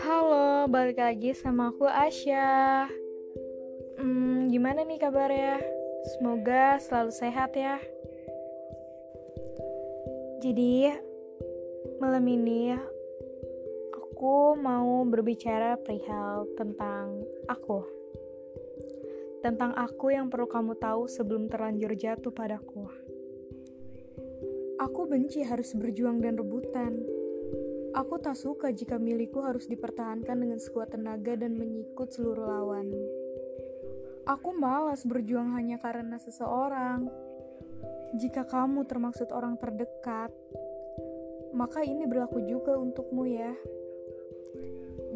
Halo, balik lagi sama aku Asya. Hmm, gimana nih kabarnya? Semoga selalu sehat ya. Jadi, malam ini aku mau berbicara perihal tentang aku. Tentang aku yang perlu kamu tahu sebelum terlanjur jatuh padaku. Aku benci harus berjuang dan rebutan Aku tak suka jika milikku harus dipertahankan dengan sekuat tenaga dan menyikut seluruh lawan. Aku malas berjuang hanya karena seseorang. Jika kamu termaksud orang terdekat, maka ini berlaku juga untukmu ya.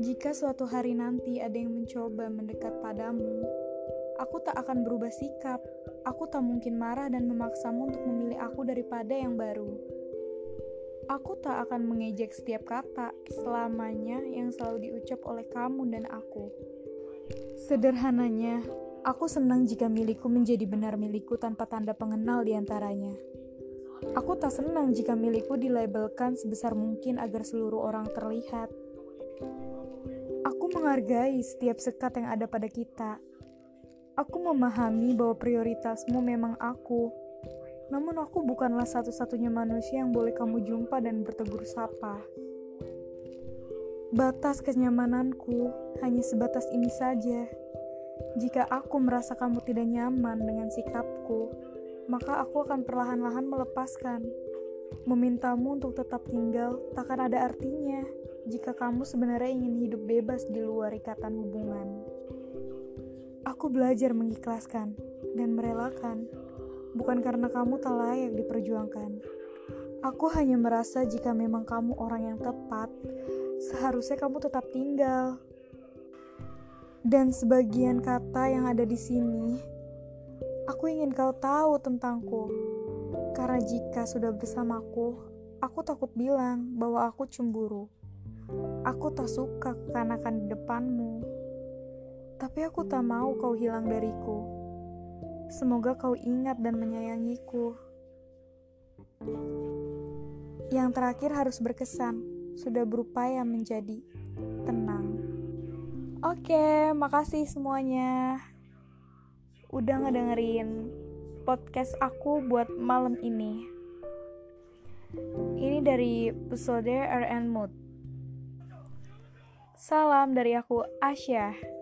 Jika suatu hari nanti ada yang mencoba mendekat padamu, aku tak akan berubah sikap. Aku tak mungkin marah dan memaksamu untuk memilih aku daripada yang baru. Aku tak akan mengejek setiap kata selamanya yang selalu diucap oleh kamu dan aku. Sederhananya, aku senang jika milikku menjadi benar milikku tanpa tanda pengenal di antaranya. Aku tak senang jika milikku dilabelkan sebesar mungkin agar seluruh orang terlihat. Aku menghargai setiap sekat yang ada pada kita. Aku memahami bahwa prioritasmu memang aku, namun aku bukanlah satu-satunya manusia yang boleh kamu jumpa dan bertegur sapa. Batas kenyamananku hanya sebatas ini saja. Jika aku merasa kamu tidak nyaman dengan sikapku, maka aku akan perlahan-lahan melepaskan. Memintamu untuk tetap tinggal takkan ada artinya jika kamu sebenarnya ingin hidup bebas di luar ikatan hubungan. Aku belajar mengikhlaskan dan merelakan bukan karena kamu tak layak diperjuangkan. Aku hanya merasa jika memang kamu orang yang tepat, seharusnya kamu tetap tinggal. Dan sebagian kata yang ada di sini, aku ingin kau tahu tentangku. Karena jika sudah bersamaku, aku takut bilang bahwa aku cemburu. Aku tak suka kekanakan di depanmu. Tapi aku tak mau kau hilang dariku. Semoga kau ingat dan menyayangiku. Yang terakhir harus berkesan, sudah berupaya menjadi tenang. Oke, makasih semuanya. Udah ngedengerin podcast aku buat malam ini. Ini dari episode RN Mood. Salam dari aku Asya.